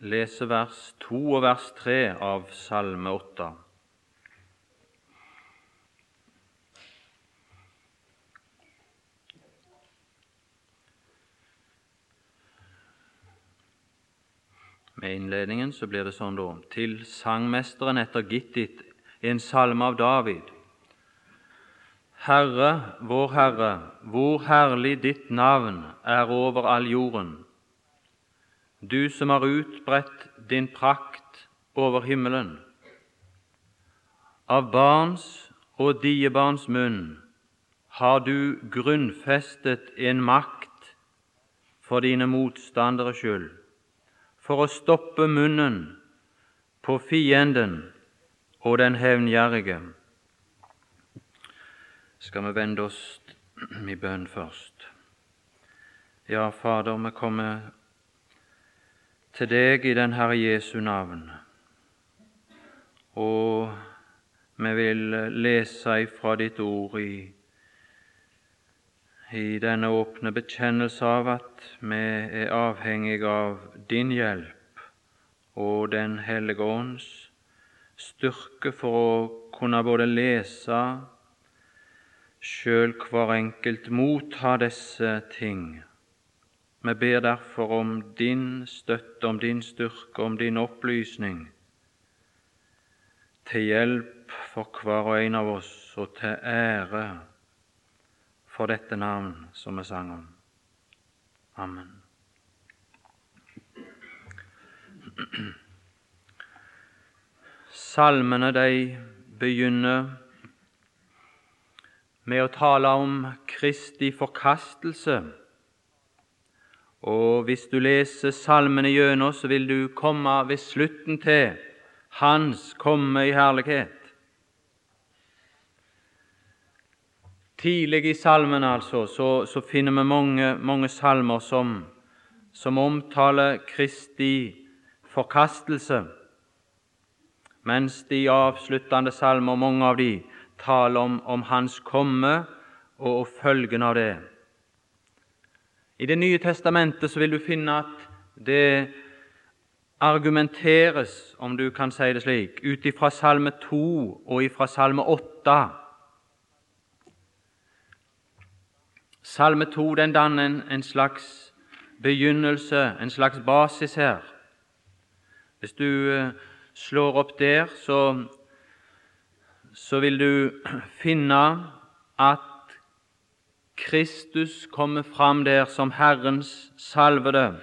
lese vers 2 og vers 3 av Salme 8. Med innledningen så blir det sånn da til sangmesteren etter Gittit, en salme av David. Herre, vår Herre, hvor herlig ditt navn er over all jorden. Du som har utbredt din prakt over himmelen. Av barns og diebarns munn har du grunnfestet en makt for dine motstanderes skyld for å stoppe munnen på fienden og den hevngjerrige. Skal vi vende oss i bønn først? Ja, Fader, vi kommer til deg i den Herre Jesu navn, og vi vil lese ifra ditt ord i i denne åpne bekjennelse av at vi er avhengig av din hjelp og Den hellige ånds styrke for å kunne både lese sjøl hver enkelt motta disse ting. Vi ber derfor om din støtte, om din styrke, om din opplysning, til hjelp for hver og en av oss og til ære for dette navn som vi sang om. Amen. Salmene de begynner med å tale om Kristi forkastelse. Og hvis du leser salmene gjennom, så vil du komme ved slutten til Hans komme i herlighet. Tidlig i salmen altså, så, så finner vi mange, mange salmer som, som omtaler Kristi forkastelse, mens de avsluttende salmer, mange av de, taler om, om Hans komme og, og følgen av det. I Det nye testamentet så vil du finne at det argumenteres, om du kan si det slik, ut ifra Salme 2 og ifra Salme 8 Salme 2 den danner en, slags begynnelse, en slags basis her. Hvis du uh, slår opp der, så, så vil du finne at Kristus kommer fram der som Herrens salvede.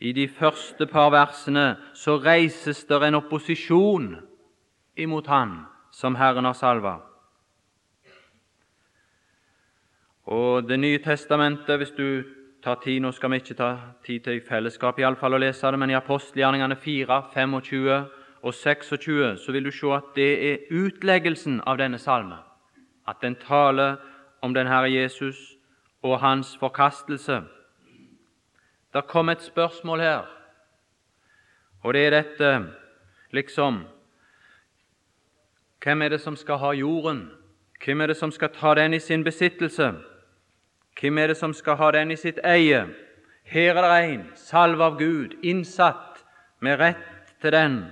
I de første par versene så reises det en opposisjon imot Han som Herren har salva. Og Det nye testamentet, hvis du tar tid Nå skal vi ikke ta tid til i fellesskap i alle fall å lese det, men i apostelgjerningene 4, 25 og 26 så vil du se at det er utleggelsen av denne salme. At den taler om den Herre Jesus og hans forkastelse. Det kom et spørsmål her, og det er dette liksom Hvem er det som skal ha jorden? Hvem er det som skal ta den i sin besittelse? Hvem er det som skal ha den i sitt eie? Her er det en, salve av Gud, innsatt med rett til den.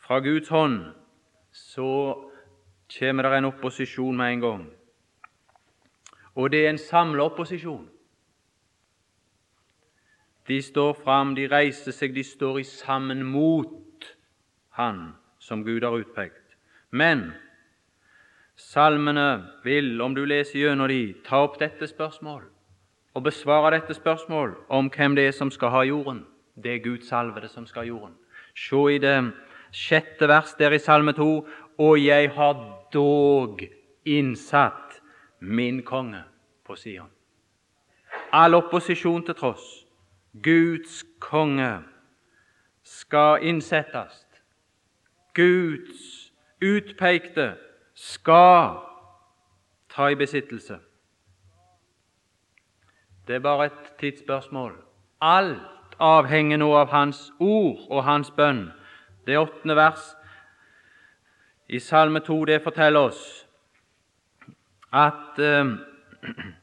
Fra Guds hånd så kommer det en opposisjon med en gang. Og det er en samla opposisjon. De står fram, de reiser seg, de står i sammen mot Han som Gud har utpekt. Men Salmene vil, om du leser gjennom de, ta opp dette spørsmål og besvare dette spørsmål om hvem det er som skal ha jorden. Det er Guds salvede som skal ha jorden. Se i det sjette vers der i Salme 2. Og jeg har dog innsatt min konge på Sion. All opposisjon til tross, Guds konge skal innsettes. Guds utpekte skal ta i besittelse. Det er bare et tidsspørsmål. Alt avhenger nå av Hans ord og Hans bønn. Det åttende vers i Salme 2 det forteller oss at eh,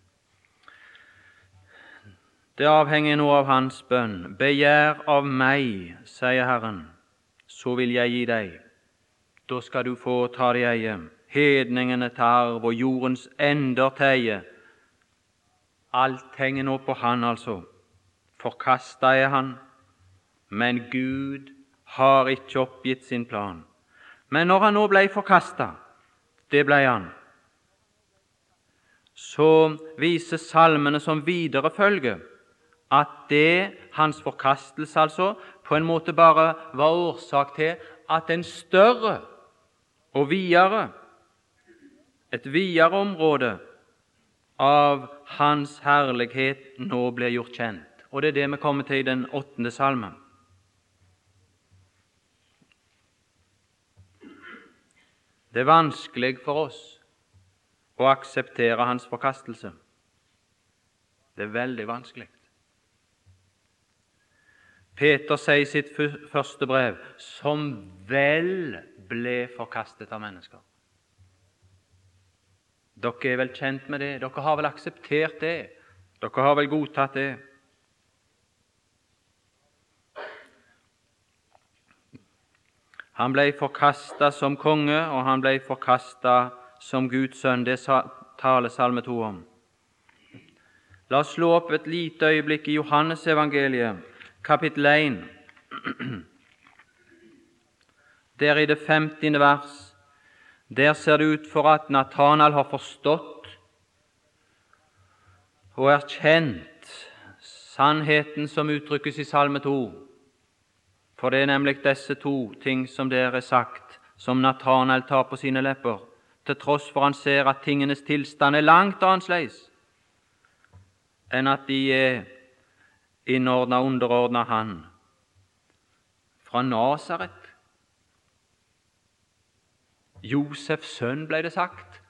Det avhenger nå av hans bønn. Begjær av meg, sier Herren, så vil jeg gi deg. Da skal du få ta det eie. Hedningene til arv og jordens ender til eie. Alt henger nå på Han, altså. Forkasta er Han, men Gud har ikke oppgitt sin plan. Men når han nå ble forkasta, det ble han, så viser salmene som viderefølge at det, hans forkastelse altså, på en måte bare var årsak til at en større og videre, et videre område av Hans herlighet nå blir gjort kjent. Og det er det vi kommer til i den åttende salmen. Det er vanskelig for oss å akseptere hans forkastelse. Det er veldig vanskelig. Peter sier i sitt første brev som vel ble forkastet av mennesker. Dere er vel kjent med det? Dere har vel akseptert det? Dere har vel godtatt det? Han ble forkasta som konge, og han ble forkasta som Guds sønn. Det taler Salme 2 om. La oss slå opp et lite øyeblikk i Johannesevangeliet, kapittel 1. Der i det 15. vers, der ser det ut for at Nathanael har forstått og erkjent sannheten som uttrykkes i Salme 2. For det er nemlig disse to ting som der er sagt, som Nathanael tar på sine lepper, til tross for han ser at tingenes tilstand er langt annerledes enn at de er innordna, underordna Han. Fra Nasaret. Josefs sønn, ble det sagt.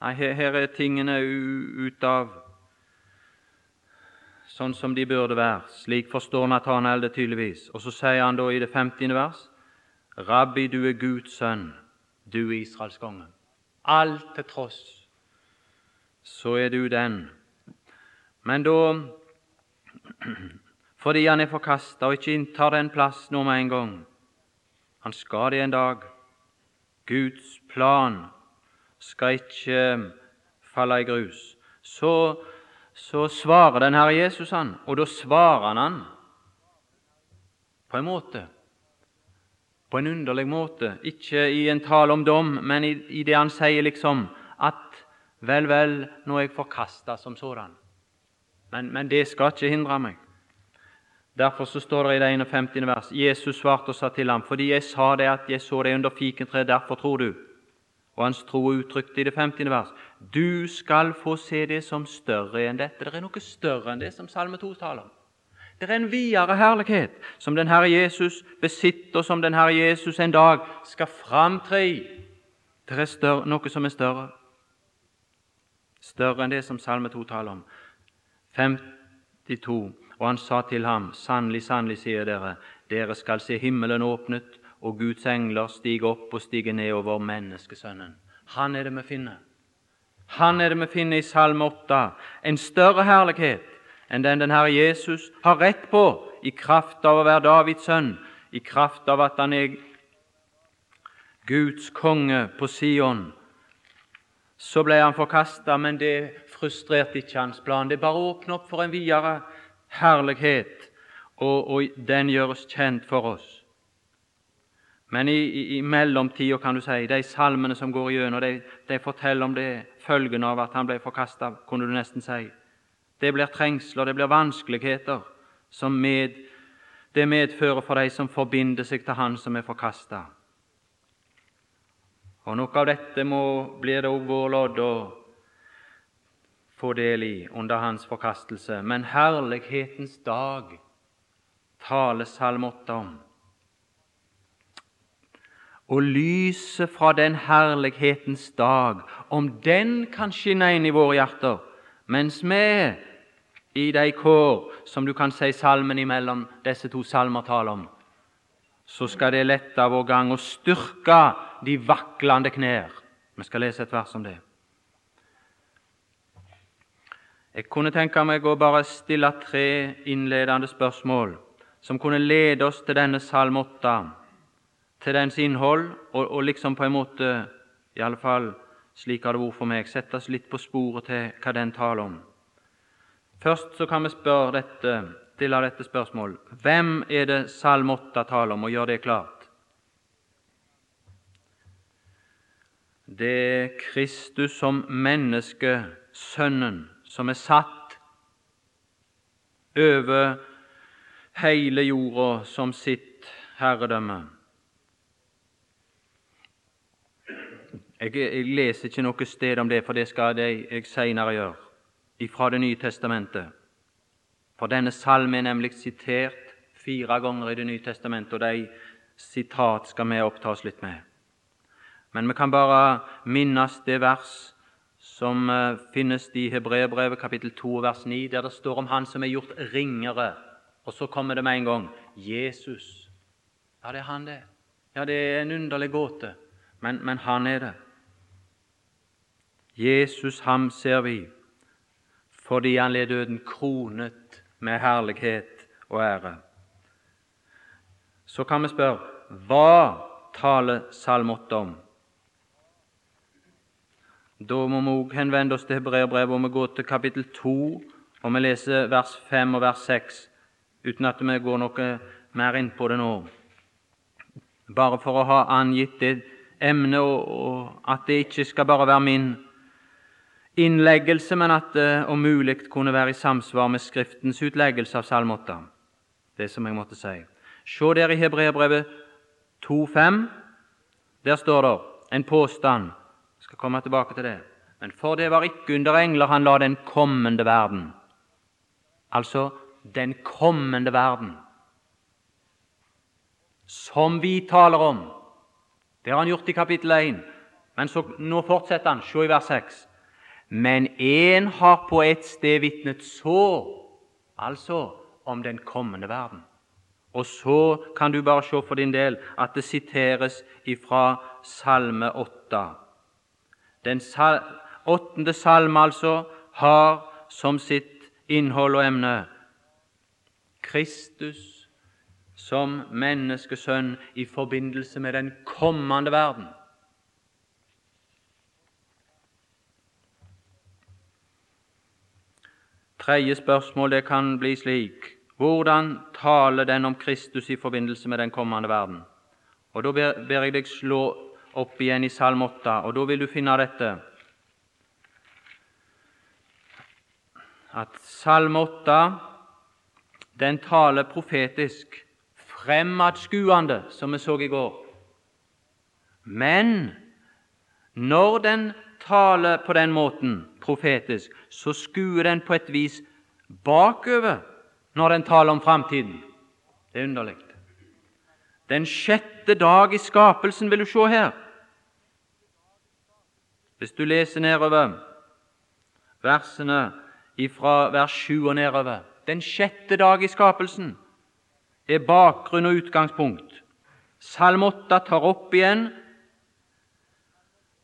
Nei, her, er tingene ut av sånn som de burde være. Slik forstår Natanael det tydeligvis. Og så sier han da i det 50. vers Rabbi, du er Guds sønn, du er Israels konge. Alt til tross så er du den. Men da fordi han er forkasta og ikke inntar den plass nå med en gang. Han skal det en dag. Guds plan skal ikke falle i grus. Så, så svarer den Herre Jesus han, og da svarer han han på en måte, på en underlig måte, ikke i en tale om dom, men i, i det han sier liksom at vel, vel, nå er jeg forkasta som sådan. Men, men det skal ikke hindre meg. Derfor så står det i det 51. vers Jesus svarte og sa til ham, fordi jeg sa det at jeg så deg under fikentreet, derfor tror du. Og hans tro er uttrykt i det 50. vers. Du skal få se det som større enn dette. Det er noe større enn det som Salme 2 taler om. Det er en videre herlighet som den Herre Jesus besitter, som den Herre Jesus en dag skal framtre i. Det er større, noe som er større. Større enn det som Salme 2 taler om. 52. Og han sa til ham, Sannelig, sannelig, sier dere, dere skal se himmelen åpnet, og Guds engler stige opp og stige ned over menneskesønnen. Han er det vi finner. Han er det vi finner i Salme 8. En større herlighet enn den den Herre Jesus har rett på i kraft av å være Davids sønn, i kraft av at han er Guds konge på Sion. Så ble han forkasta, men det frustrerte ikke hans plan. Det bare åpner opp for en videre herlighet, og, og den gjøres kjent for oss. Men i, i, i mellomtida, kan du si, de salmene som går igjennom, de, de forteller om det følgen av at han ble forkasta, kunne du nesten si. Det blir trengsler, det blir vanskeligheter som med, det medfører for de som forbinder seg til Han som er forkasta. Og noe av dette må, blir det òg vår lodd å få del i under hans forkastelse. Men herlighetens dag taler Salme 8 om. Og lyset fra den herlighetens dag, om den kan skinne inn i våre hjerter, mens vi i de kår som du kan si salmen imellom disse to salmer taler om, så skal det lette vår gang og styrke de vaklende knær. Vi skal lese et vers om det. Jeg kunne tenke meg å bare stille tre innledende spørsmål som kunne lede oss til denne salm 8, til dens innhold, og, og liksom på en måte, i alle fall slik har det vært for meg, sette oss litt på sporet til hva den taler om. Først så kan vi spørre dette, stille dette spørsmålet Hvem er det Salm 8 taler om, og gjør det klart? Det er Kristus som menneske, Sønnen, som er satt over hele jorda som sitt herredømme. Jeg, jeg, leser ikke noe sted om det, for det skal jeg senere gjøre, fra Det nye testamentet. For denne salmen er nemlig sitert fire ganger i Det nye testamentet, og de sitat skal vi opptas litt med. Men vi kan bare minnes det vers som uh, finnes i Hebreerbrevet kapittel 2 vers 9, der det står om Han som er gjort ringere. Og så kommer det med en gang Jesus. Ja, det er han, det. Ja, det er en underlig gåte, men, men han er det. Jesus, ham ser vi fordi han led døden kronet med herlighet og ære. Så kan vi spørre hva taler Salm 8 om? Da må vi òg henvende oss til Hebreerbrevet, og vi går til kapittel 2, og vi leser vers 5 og vers 6, uten at vi går noe mer inn på det nå. Bare for å ha angitt det emnet, og, at det ikke skal bare være min innleggelse, men at det om mulig kunne være i samsvar med Skriftens utleggelse av Salm 8. Det som jeg måtte si. Se der i Hebreerbrevet 2,5. Der står det en påstand skal komme tilbake til det. Men for det var ikke under engler han la den kommende verden. Altså den kommende verden. Som vi taler om. Det har han gjort i kapittel 1. Men så, nå fortsetter han. Se i vers 6. Men én har på et sted vitnet så, altså om den kommende verden. Og så kan du bare se for din del at det siteres ifra Salme 8. Den åttende salme altså har som sitt innhold og emne Kristus som menneskesønn i forbindelse med den kommende verden. Tredje spørsmål det kan bli slik Hvordan taler den om Kristus i forbindelse med den kommende verden? Og Da ber, ber jeg deg slå opp igjen i Salm 8, og da vil du finne dette at Salm 8 den taler profetisk, fremadskuende, som vi så i går. Men når den taler på den måten, profetisk, så skuer den på et vis bakover når den taler om framtiden. Det er underlig. Den sjette dag i skapelsen, vil du se her. Hvis du leser nedover versene fra vers 7 og nedover Den sjette dag i skapelsen er bakgrunn og utgangspunkt. Salm 8 tar opp igjen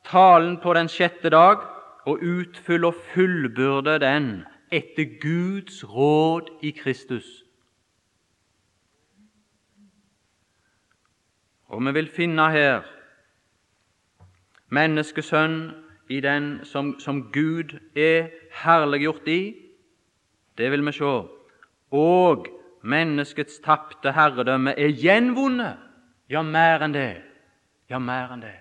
talen på den sjette dag og utfyller og fullbyrder den etter Guds råd i Kristus. Og vi vil finne her menneskesønn i den som, som Gud er herliggjort i, det vil vi se, og menneskets tapte herredømme er gjenvunnet. Ja, mer enn det. Ja, mer enn det.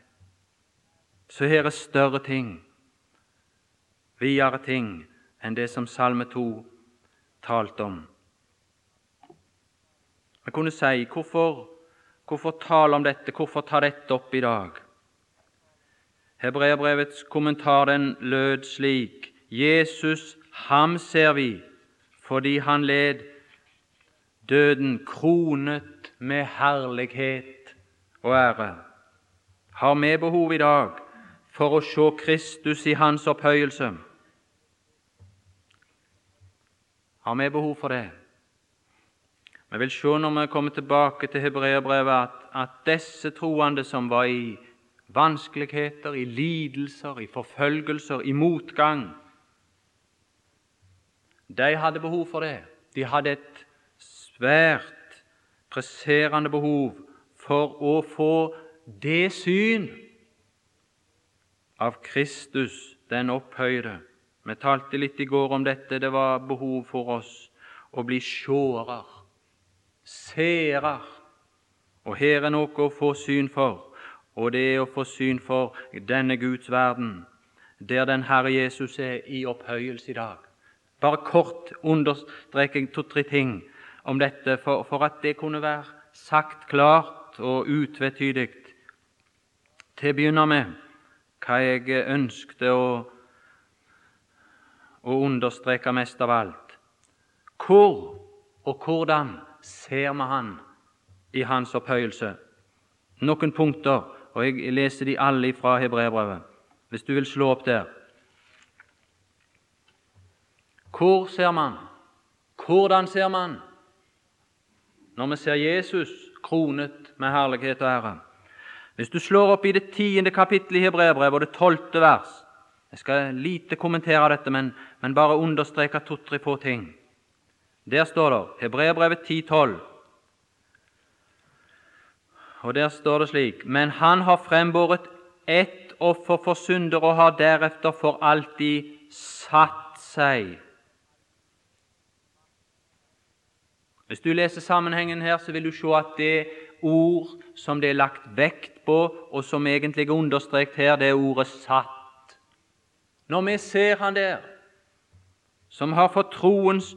Så her er større ting, videre ting, enn det som Salme 2 talte om. Vi kunne si hvorfor Hvorfor tale om dette? Hvorfor ta dette opp i dag? Hebreerbrevets kommentar den lød slik Jesus, ham ser vi fordi han led døden kronet med herlighet og ære. Har vi behov i dag for å se Kristus i hans opphøyelse? Har vi behov for det? Vi vil se når vi kommer tilbake til hebreerbrevet, at, at disse troende som var i vanskeligheter, i lidelser, i forfølgelser, i motgang De hadde behov for det. De hadde et svært presserende behov for å få det syn av Kristus, den opphøyde. Vi talte litt i går om dette. Det var behov for oss å bli seere, seere. Og her er noe å få syn for, og det er å få syn for denne Guds verden, der den Herre Jesus er i opphøyelse i dag. Bare kort understreker jeg to-tre ting om dette for, for, at det kunne være sagt klart og utvetydig. Til å begynne med hva jeg ønskte å, å understreke mest av alt. Hvor og hvordan ser vi Han i Hans opphøyelse? Noen punkter, og jeg leser de alle fra Hebreabrevet, hvis du vil slå opp der. Hvor ser man? Hvordan ser man? Når vi ser Jesus kronet med herlighet og ære. Hvis du slår opp i det tiende kapittelet i Hebreabrevet og det tolvte vers Jeg skal lite kommentere dette, men, men bare understreke to-tre få ting. Der står det Hebreabrevet 10,12. Og der står det slik Men han har frembåret ett offer for synder og har deretter for alltid satt seg Hvis du leser sammenhengen her, så vil du se at det ord som det er lagt vekt på, og som egentlig er understreket her, det er ordet 'satt'. Når vi ser Han der, som har fått troens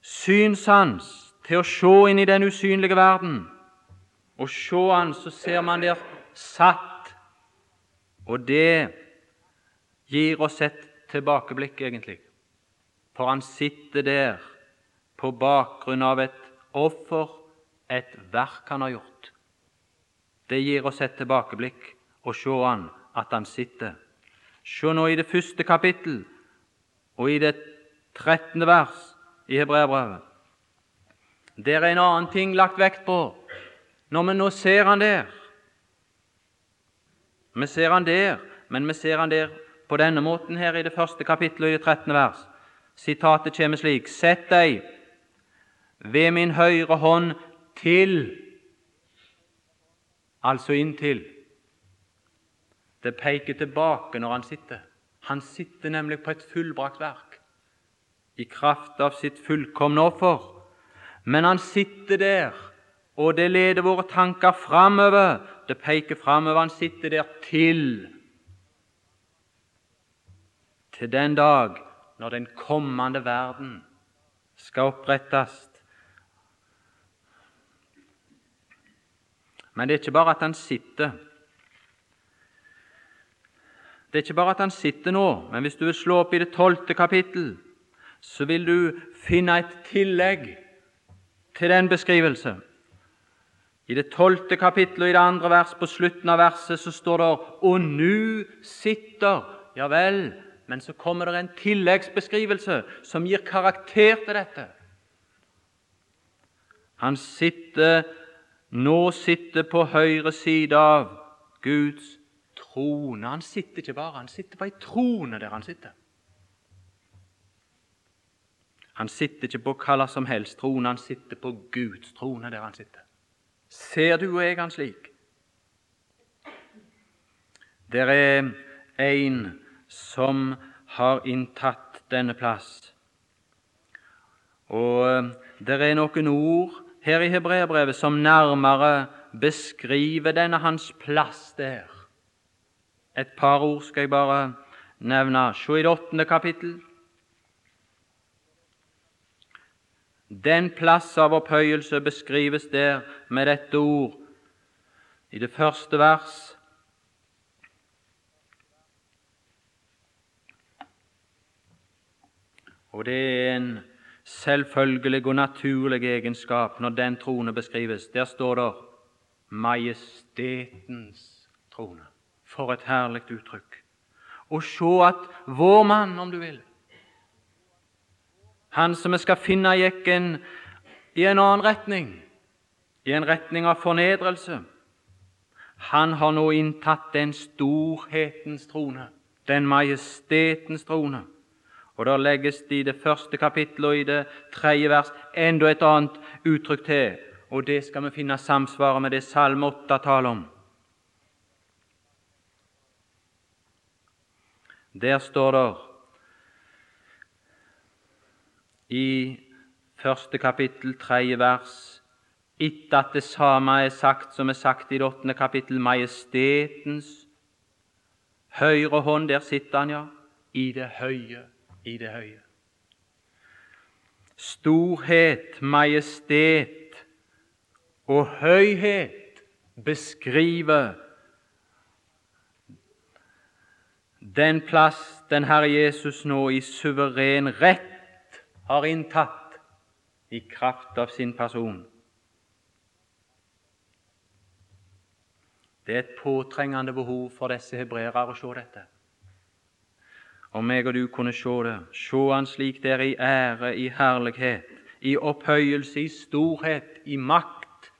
synssans til å se inn i den usynlige verden, og se Han, så ser man der satt. Og det gir oss et tilbakeblikk, egentlig. For han sitter der på bakgrunn av et offer, et verk han har gjort. Det gir oss et tilbakeblikk og se han at han sitter. Se nå i det første kapittel og i det trettende vers i Hebreabrevet. Der er en annen ting lagt vekt på når vi nå ser han der. Vi ser han der, men vi ser han der på denne måten her i det første kapittelet i det trettende vers. Sitatet kommer slik.: Sett deg ved min høyre hånd til Altså inntil. Det peker tilbake når han sitter. Han sitter nemlig på et fullbrakt verk i kraft av sitt fullkomne offer. Men han sitter der, og det leder våre tanker framover. Det peker framover. Han sitter der til til den dag når den kommende verden skal opprettes Men det er ikke bare at han sitter. Det er ikke bare at han sitter nå, men hvis du vil slå opp i det tolvte kapittel, så vil du finne et tillegg til den beskrivelse. I det tolvte kapittelet og i det andre vers, på slutten av verset, så står det 'Og nu sitter' Ja vel, men så kommer det en tilleggsbeskrivelse som gir karakter til dette. Han sitter nå sitter på høyre side av Guds trone. Han sitter ikke bare, han sitter på ei trone der han sitter. Han sitter ikke på hva som helst trone, han sitter på Guds trone der han sitter. Ser du og jeg han slik? Det er en som har inntatt denne plass. Og det er noen ord her i hebreerbrevet som nærmere beskriver denne hans plass der. Et par ord skal jeg bare nevne. Se i det åttende kapittel. Den plass av opphøyelse beskrives der med dette ord i det første vers. Og det er en selvfølgelig og naturlig egenskap når den trone beskrives. Der står det 'majestetens trone'. For et herlig uttrykk. Og se at vår mann, om du vil, han som vi skal finne gikk en, i en annen retning, i en retning av fornedrelse, han har nå inntatt den storhetens trone, den majestetens trone. Og der legges det i det første kapittelet og i det tredje vers enda et annet uttrykk til, og det skal vi finne samsvaret med det Salme 8 taler om. Der står det i første kapittel, tredje vers, etter at det samme er sagt som er sagt i det åttende kapittel, majestetens høyre hånd, der sitter han, ja, i det høye, i det høye. Storhet, majestet og høyhet beskriver den plass den Herre Jesus nå i suveren rett har inntatt i kraft av sin person. Det er et påtrengende behov for disse hebreere å se dette. Om meg og du kunne se det, se Han slik det er i ære, i herlighet, i opphøyelse, i storhet, i makt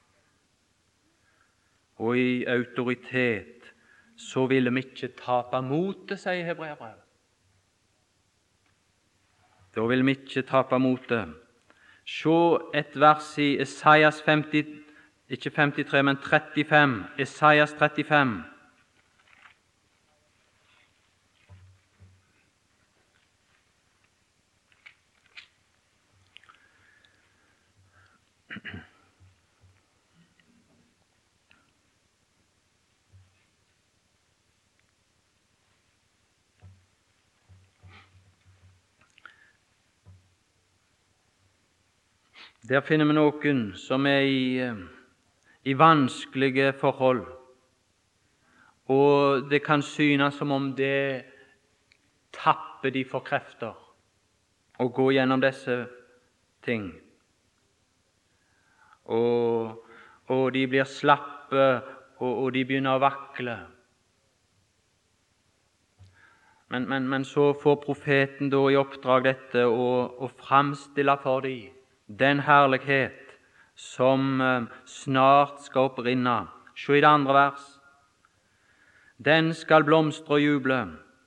og i autoritet, så ville vi ikke tape motet, sier hebreerbrevet. Da vil vi ikke tape motet. Se et vers i Esaias 50, ikke 53, men 35. Esaias 35. Der finner vi noen som er i, i vanskelige forhold, og det kan synes som om det tapper de for krefter å gå gjennom disse ting. Og, og de blir slappe, og, og, de begynner å vakle. Men, men, men så får profeten da i oppdrag dette å, å framstille for dem den herlighet som eh, snart skal opprinne. Se i det andre vers. Den skal blomstre og juble,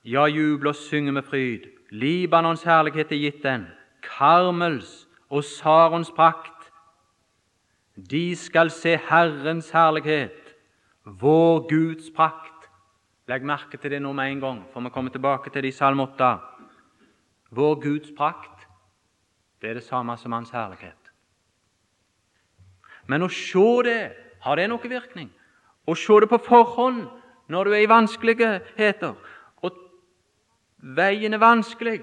ja, juble og synge med fryd. Libanons herlighet er gitt den, Karmels og Sarons prakt. De skal se Herrens herlighet, vår Guds prakt. Legg merke til det nå med en gang, for vi kommer tilbake til det i Salme 8. Vår Guds prakt det er det samme som Hans herlighet. Men å se det, har det noen virkning? Å se det på forhånd når du er i vanskeligheter, og veien er vanskelig,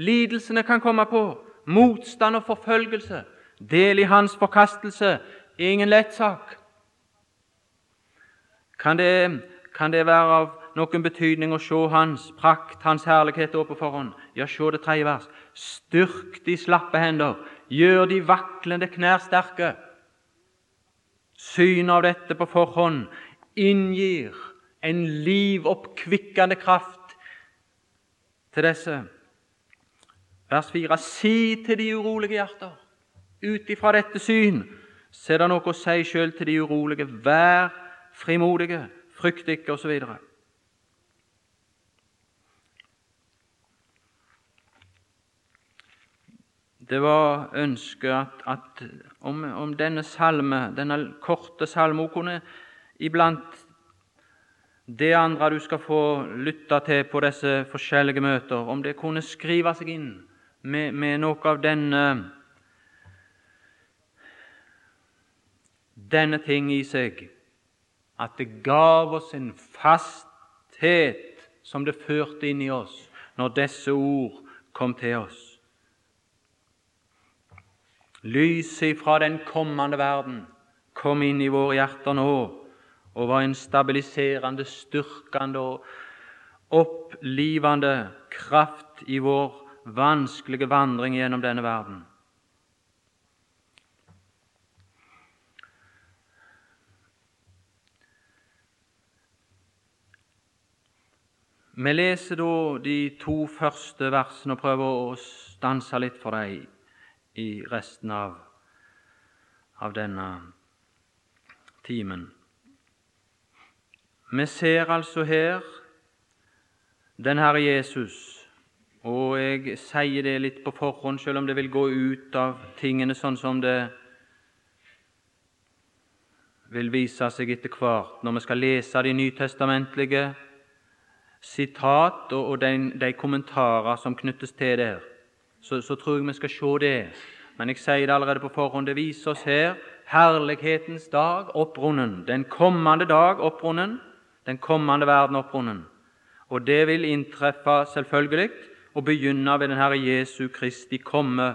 lidelsene kan komme på, motstand og forfølgelse, del i hans forkastelse, ingen lett sak. Kan det, kan det være av noen betydning å se Hans prakt, Hans herlighet på forhånd? Ja, se det tredje vers. Styrk de slappe hender, gjør de vaklende knær sterke. Synet av dette på forhånd inngir en livoppkvikkende kraft til disse. Vers 4.: Si til de urolige hjerter, ut ifra dette syn, så er det noe å si sjøl til de urolige, vær frimodige, frykt ikke, osv. Det var ønsket at, at om, om, denne salme, denne korte salmen kunne iblant det andre du skal få lytte til på disse forskjellige møter, om det kunne skrive seg inn med, med noe av denne denne ting i seg, at det gav oss en fasthet som det førte inn i oss når disse ord kom til oss. Lyset fra den kommende verden kom inn i våre hjerter nå og var en stabiliserende, styrkende og opplivende kraft i vår vanskelige vandring gjennom denne verden. Vi leser da de to første versene og prøver å stanse litt for dem i resten av, av denne timen. Vi ser altså her den Herre Jesus Og jeg sier det litt på forhånd, selv om det vil gå ut av tingene sånn som det vil vise seg etter hvert når vi skal lese de nytestamentlige sitat og, de, kommentarer som knyttes til det. Så, så tror jeg vi skal se det. Men jeg sier det allerede på forhånd. Det viser oss her herlighetens dag opprunden. den kommende dag opprunden. den kommende verden opprunden. Og det vil inntreffe selvfølgelig og begynne ved den Herre Jesu Kristi komme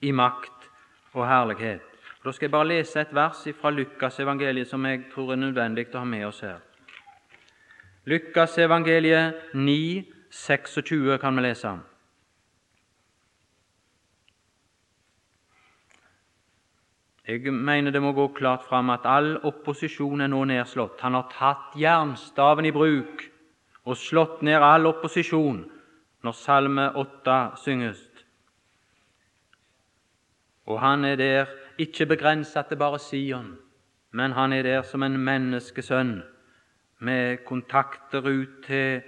i makt og herlighet. Da skal jeg bare lese et vers fra Lukas evangeliet som jeg tror er nødvendig å ha med oss her. Lukas evangeliet 9, 26 kan vi lese. Jeg mener det må gå klart fram at all opposisjon er nå nedslått. Han har tatt jernstaven i bruk og slått ned all opposisjon når Salme 8 synges. Og han er der ikke begrenset til bare Sion, men han er der som en menneskesønn med kontakter ut til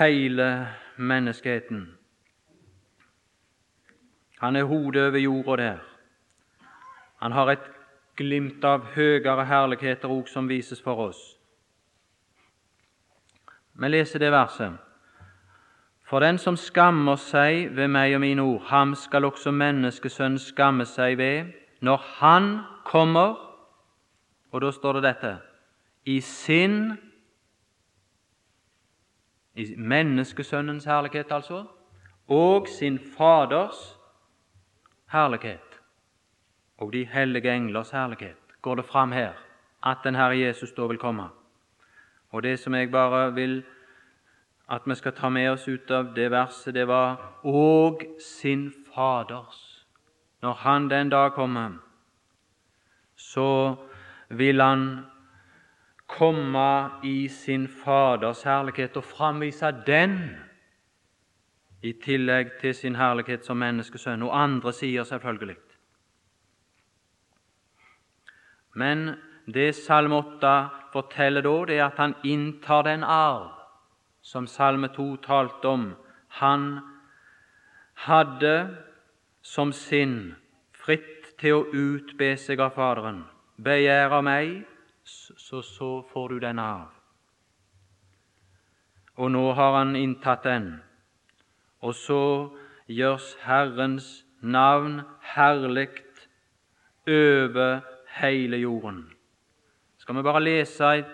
hele menneskeheten. Han er hodet over jorda der. Han har et glimt av høyere herligheter òg som vises for oss. Vi leser det verset. For den som skammer seg ved meg og mine ord, ham skal også menneskesønnen skamme seg ved når han kommer Og da står det dette i sin i Menneskesønnens herlighet, altså, og sin Faders herlighet og de hellige englers herlighet går det fram her at den Herre Jesus da vil komme. Og Det som jeg bare vil at vi skal ta med oss ut av det verset, det var og sin Faders. Når Han den dag kommer, så vil Han komme i sin Faders herlighet og framvise den i tillegg til sin herlighet som menneskesønn, og andre sider selvfølgelig. Men det Salme 8 forteller da, det er at han inntar den arv som Salme 2 talte om. Han hadde som sinn fritt til å utbe seg av Faderen. Begjær av meg, så, så får du den arv. Og nå har han inntatt den. Og så gjørs Herrens navn herlig over hele jorden. Skal vi bare lese et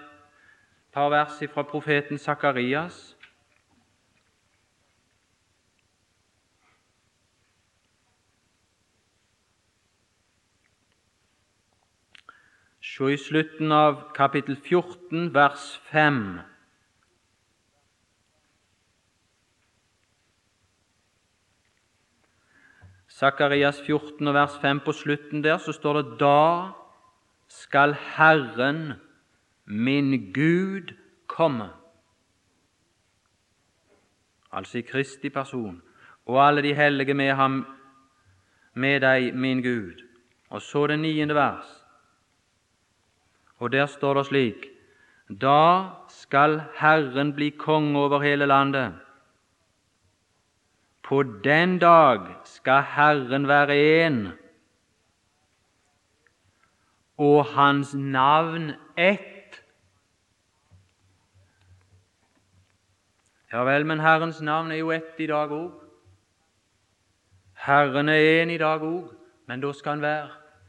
par vers fra profeten Sakarias? Se i slutten av kapittel 14, vers 5. Sakarias 14, vers 5 på slutten der, så står det da skal Herren, min Gud, komme. Altså i Kristi person, og alle de hellige med ham, med deg, min Gud. Og så det niende vers. Og der står det slik Da skal Herren bli konge over hele landet. På den dag skal Herren være én og hans navn ett. Ja vel, men Herrens navn er jo ett i dag òg. Herren er én i dag òg, men da skal han være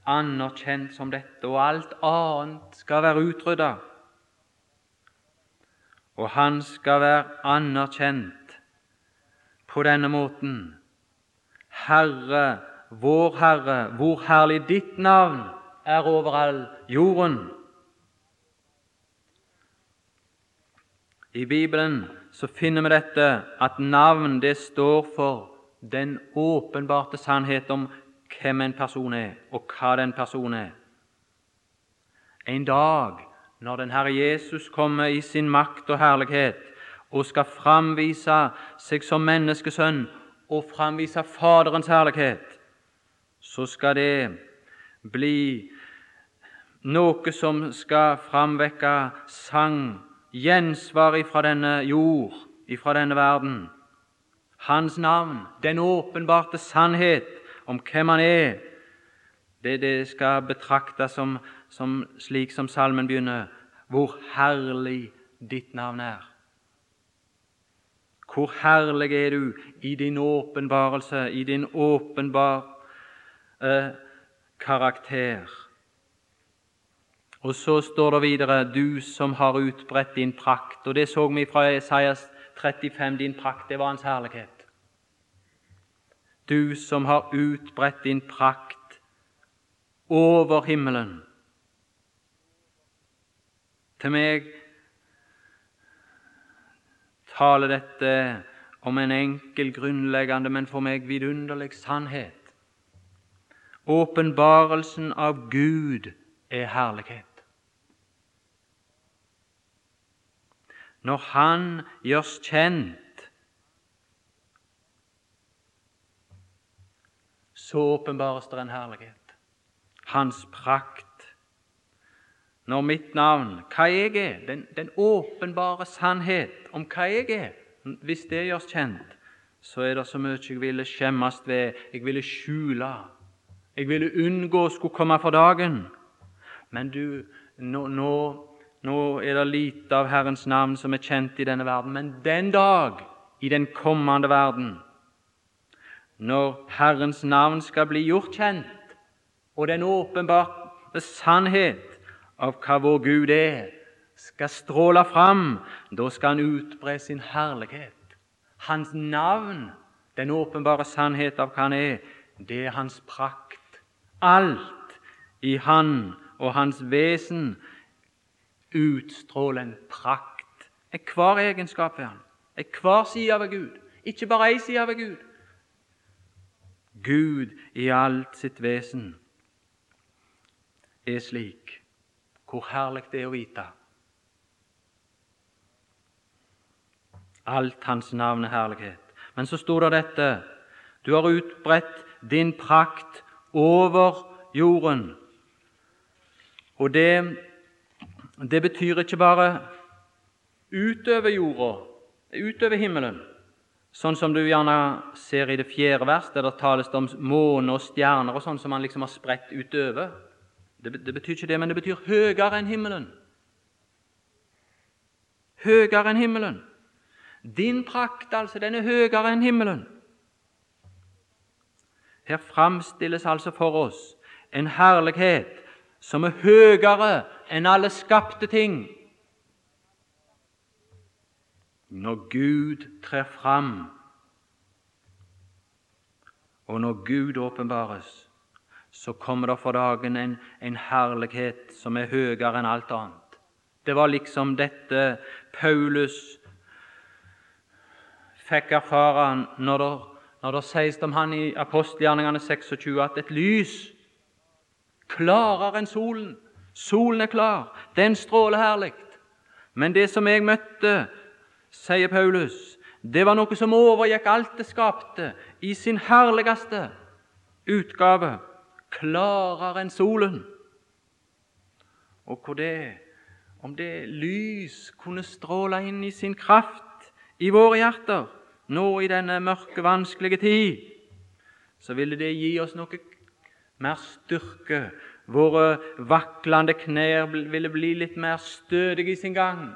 anerkjent som dette, og alt annet skal være utrydda. Og han skal være anerkjent på denne måten. Herre, vår Herre, hvor herlig ditt navn er over all jorden. I Bibelen så finner vi dette at navn det står for den åpenbarte sannhet om hvem en person er, og hva den personen er. En dag når den Herre Jesus kommer i sin makt og herlighet og skal framvise seg som menneskesønn og framvise Faderens herlighet, så skal det bli noe som skal framvekke sang, gjensvar ifra denne jord, ifra denne verden, Hans navn, den åpenbarte sannhet om hvem han er, det, det skal betraktes som, som slik som salmen begynner Hvor herlig ditt navn er. Hvor herlig er du i din åpenbarelse, i din åpenbar eh, karakter. Og så står det videre 'du som har utbredt din prakt'. Og Det så vi fra Esaias 35. Din prakt, det var hans herlighet. Du som har utbredt din prakt over himmelen. Til meg taler dette om en enkel, grunnleggende, men for meg vidunderlig sannhet. Åpenbarelsen av Gud er herlighet. Når Han gjøres kjent, så åpenbares det en herlighet. Hans prakt. Når mitt navn, hva jeg er, den, den åpenbare sannhet om hva jeg er, hvis det gjøres kjent, så er det så mye jeg ville skjemmes ved, jeg ville skjule, jeg ville unngå skulle komme for dagen. Men du, nå, nå, nå er det lite av Herrens navn som er kjent i denne verden, men den dag, i den kommende verden, når Herrens navn skal bli gjort kjent, og den åpenbare sannhet av hva vår Gud er, skal stråle fram, da skal han utbre sin herlighet. Hans navn, den åpenbare sannhet av hva han er, det er hans prakt. Alt i han og hans vesen utstråler en prakt. Enhver egenskap ved han. Enhver side ved Gud. Ikke bare én side ved Gud. Gud i alt sitt vesen er slik. Hvor herlig det er å vite. Alt hans navn er herlighet. Men så sto det dette Du har utbredt din prakt over jorden. Og det, det betyr ikke bare utover jorda, utover himmelen, sånn som du gjerne ser i det fjerde vers, der det tales om måne og stjerner og sånn som man liksom har spredt utover. Det, det betyr ikke det, men det betyr høyere enn himmelen. Høyere enn himmelen. Din prakt, altså, den er høyere enn himmelen. Her framstilles altså for oss en herlighet som er høyere enn alle skapte ting. Når Gud trer fram, og når Gud åpenbares, så kommer det for dagen en, en herlighet som er høyere enn alt annet. Det var liksom dette Paulus fikk erfare når det, når det sies om han i apostelgjerningene 26 at et lys klarere enn solen. Solen er klar, den stråler herlig. Men det som jeg møtte, sier Paulus, det var noe som overgikk alt det skapte, i sin herligste utgave, klarere enn solen. Og hvor det, om det lys kunne stråle inn i sin kraft i våre hjerter, nå i denne mørke, vanskelige tid, så ville det gi oss noe mer styrke. Våre vaklende knær ville bli litt mer stødige i sin gang.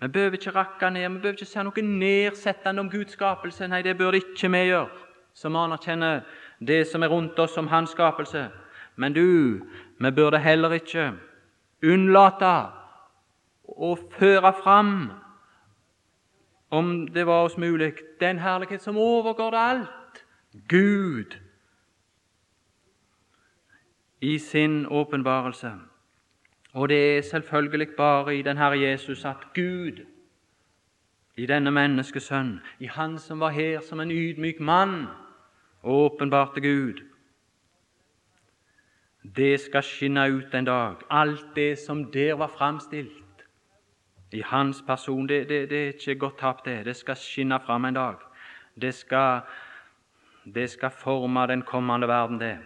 Vi behøver ikke rakke ned, vi behøver ikke si noe nedsettende om Guds skapelse. Nei, det bør ikke vi gjøre, som anerkjenner det som er rundt oss som Hans skapelse. Men du, vi burde heller ikke unnlate å føre fram om det var oss mulig, den herlighet som overgår det alt, Gud, i sin åpenbarelse. Og det er selvfølgelig bare i den Herre Jesus at Gud, i denne menneskesønn, i Han som var her som en ydmyk mann, åpenbarte Gud. Det skal skinne ut en dag, alt det som der var framstilt i hans person. Det, det, det er ikke godt tapt, det. Det skal skinne fram en dag. Det skal, det skal forme den kommende verden, det.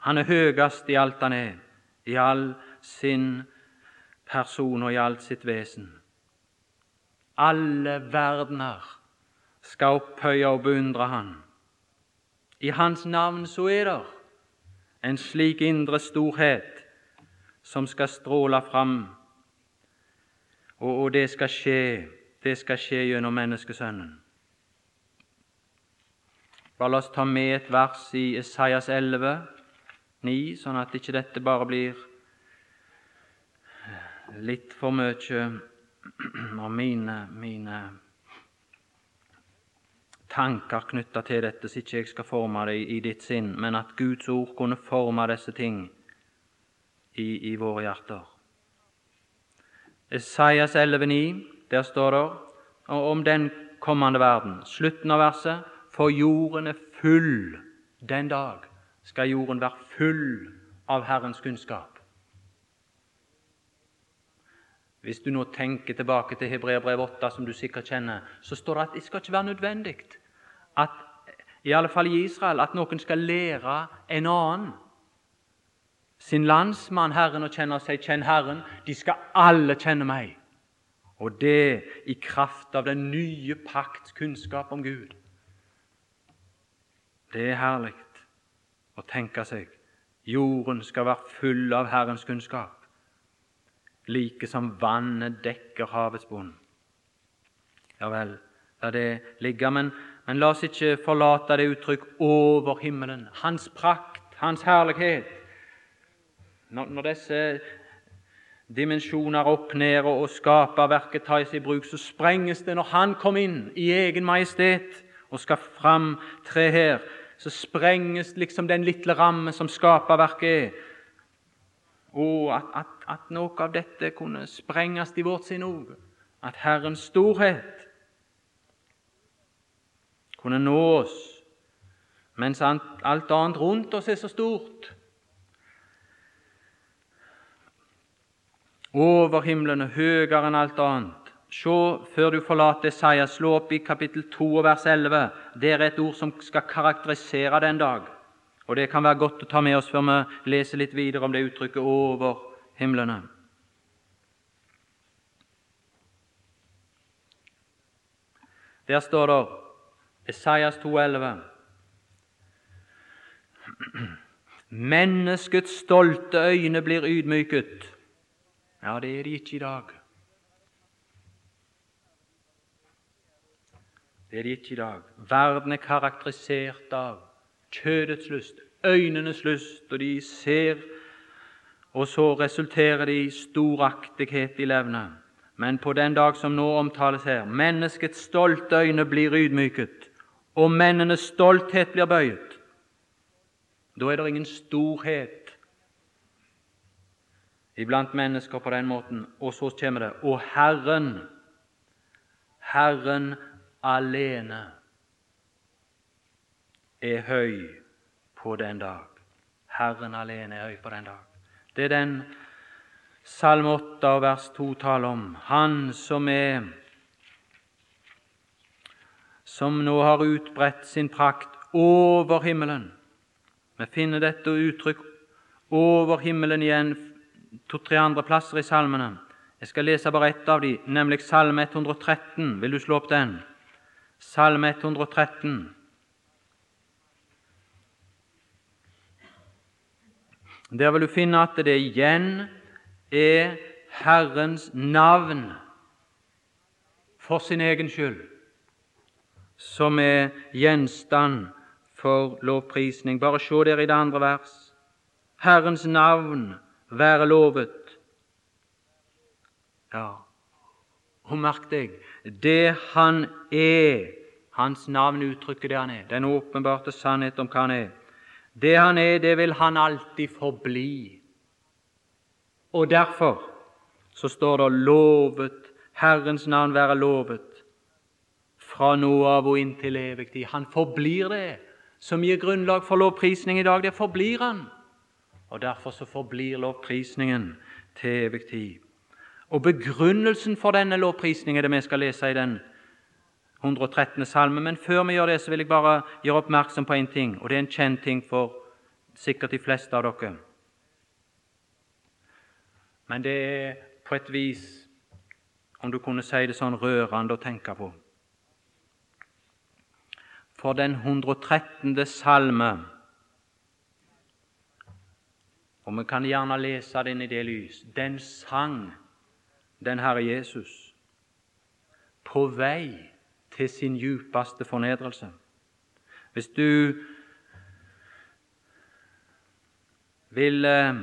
Han er høyest i alt han er, i all sin person og i alt sitt vesen. Alle verdener skal opphøye og beundre Han. I Hans navn så er det en slik indre storhet som skal stråle fram, og, det skal skje, det skal skje gjennom menneskesønnen. Bare la oss ta med et vers i Esaias 11, 9, sånn at ikke dette bare blir litt for mye av mine, mine tanker knytta til dette, så ikke jeg skal forme det i ditt sinn, men at Guds ord kunne forme disse ting i, i våre hjerter. Esaias 11,9, der står det om den kommende verden. Slutten av verset for jorden er full den dag skal jorden være full av Herrens kunnskap. Hvis du nå tenker tilbake til Hebreabrev 8, som du sikkert kjenner, så står det at det skal ikke være nødvendig at i alle fall i Israel, at noen skal lære en annen sin landsmann Herren og si 'Kjenn Herren'. De skal alle kjenne meg. Og det i kraft av den nye pakts kunnskap om Gud. Det er herlig å tenke seg jorden skal være full av Herrens kunnskap, like som vannet dekker havets bunn. Ja vel, la det ligge, men, men la oss ikke forlate det uttrykk 'over himmelen', Hans prakt, Hans herlighet. Når, når disse dimensjoner opp ned og skaperverket tas i bruk, så sprenges det når Han kommer inn i egen majestet og skal framtre her så sprenges liksom den lille ramme som skaperverket er. Og at, at, at, noe av dette kunne sprenges i vårt sinn òg. At Herrens storhet kunne nå oss, mens alt annet rundt oss er så stort. Over himmelen og høyere enn alt annet. Se, før du forlater Isaiah, slå opp i kapittel 2 vers 11. Det er et ord som skal karakterisere den dag. Og Det kan være godt å ta med oss før vi leser litt videre om det uttrykket 'over himlene'. Der står det Esaias 2,11. Menneskets stolte øyne blir ydmyket. Ja, det er de ikke i dag. Det er det ikke i dag. Verden er karakterisert av kjødets lyst, øynenes lyst, og de ser, og så resulterer det i storaktighet i levnet. Men på den dag som nå omtales her, menneskets stolte øyne blir ydmyket, og mennenes stolthet blir bøyet. Da er det ingen storhet iblant mennesker på den måten. Og så kommer det Og Herren, Herren alene er høy på den dag. Herren alene er høy på den dag. Det er den Salme 8 vers 2 taler om. Han som er som nå har utbredt sin prakt over himmelen. Vi finner dette uttrykk over himmelen igjen to-tre andre plasser i salmene. Jeg skal lese bare ett av dem, nemlig Salme 113. Vil du slå opp den? Salme 113. Der vil du finne at det igjen er Herrens navn for sin egen skyld som er gjenstand for lovprisning. Bare se der i det andre vers. Herrens navn være lovet. Ja, og merk deg det Han er. Hans navn uttrykker det Han er. Den åpenbarte sannhet om hva Han er. Det Han er, det vil Han alltid forbli. Og derfor så står det 'lovet', Herrens navn være lovet, fra nå av og inntil evig tid. Han forblir det som gir grunnlag for lovprisning i dag. Det forblir Han. Og Derfor så forblir lovprisningen til evig tid. Og Begrunnelsen for denne lovprisningen er det vi skal lese i den 113. salme. Men før vi gjør det, så vil jeg bare gjøre oppmerksom på én ting, og det er en kjent ting for sikkert de fleste av dere. Men det er på et vis, om du kunne si det sånn, rørende å tenke på. For den 113. salme og vi kan gjerne lese den i det lys. Den sang den Herre Jesus på vei til sin djupeste fornedrelse. Hvis du vil eh,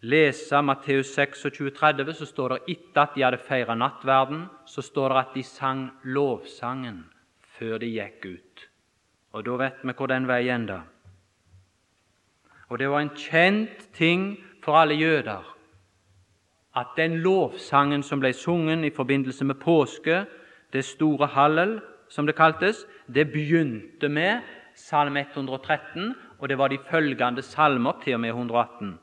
lese Matteus 26, 30, så står det etter at de hadde feira nattverden, så står det at de sang lovsangen før de gikk ut. Og da vet vi hvor den veien enda. Og det var en kjent ting for alle jøder at den lovsangen som ble sunget i forbindelse med påske, det store hallel, som det kaltes, det begynte med salme 113, og det var de følgende salmer til og med 118.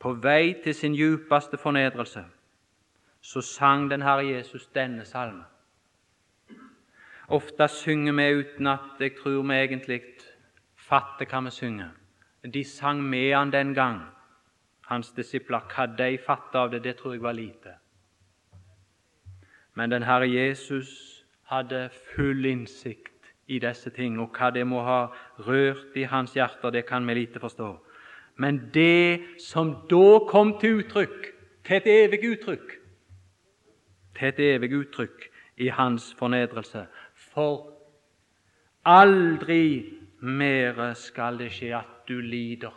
På vei til sin djupeste fornedrelse så sang den Herre Jesus denne salmen. Ofte synger vi uten at jeg tror vi egentlig fatter hva vi synger. De sang med han den gang, hans disipler. Hva de fatta av det, det tror jeg var lite. Men den Herre Jesus hadde full innsikt i disse ting, og hva det må ha rørt i hans hjerter, det kan vi lite forstå. Men det som da kom til uttrykk, til et evig uttrykk, til et evig uttrykk i hans fornedrelse For aldri mere skal det skje at du lider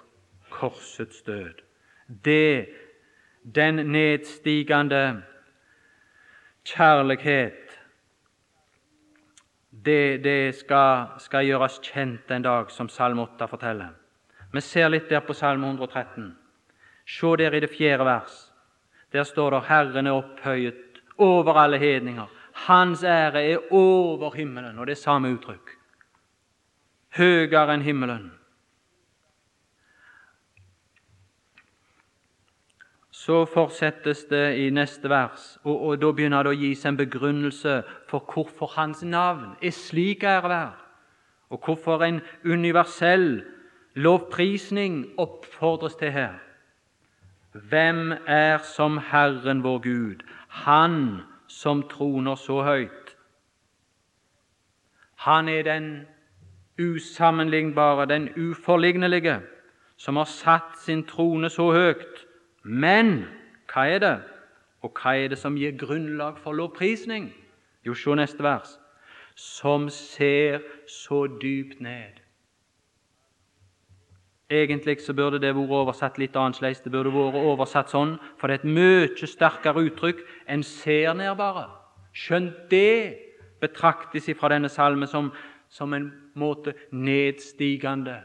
korsets død. Det, den nedstigende kjærlighet, det, det skal, skal, gjøres kjent en dag, som Salme 8 forteller. Vi ser litt der på Salme 113. Se der i det fjerde vers. Der står det 'Herren er opphøyet over alle hedninger'. Hans ære er over himmelen. Og det er samme uttrykk høyere enn himmelen. Så fortsettes det i neste vers, og, og da begynner det å gis en begrunnelse for hvorfor hans navn er slik æreverd, og hvorfor en universell lovprisning oppfordres til her. Hvem er som Herren vår Gud, Han som troner så høyt? Han er den usammenlignbare, den uforlignelige, som har satt sin trone så høyt. Men hva er det? Og hva er det som gir grunnlag for lovprisning? Jo, se neste vers. Som ser så dypt ned. Egentlig så burde det vært oversatt litt annerledes. Det burde vært oversatt sånn, for det er et mye sterkere uttrykk enn 'ser ned', bare. Skjønt det betraktes fra denne salmen som som en måte nedstigende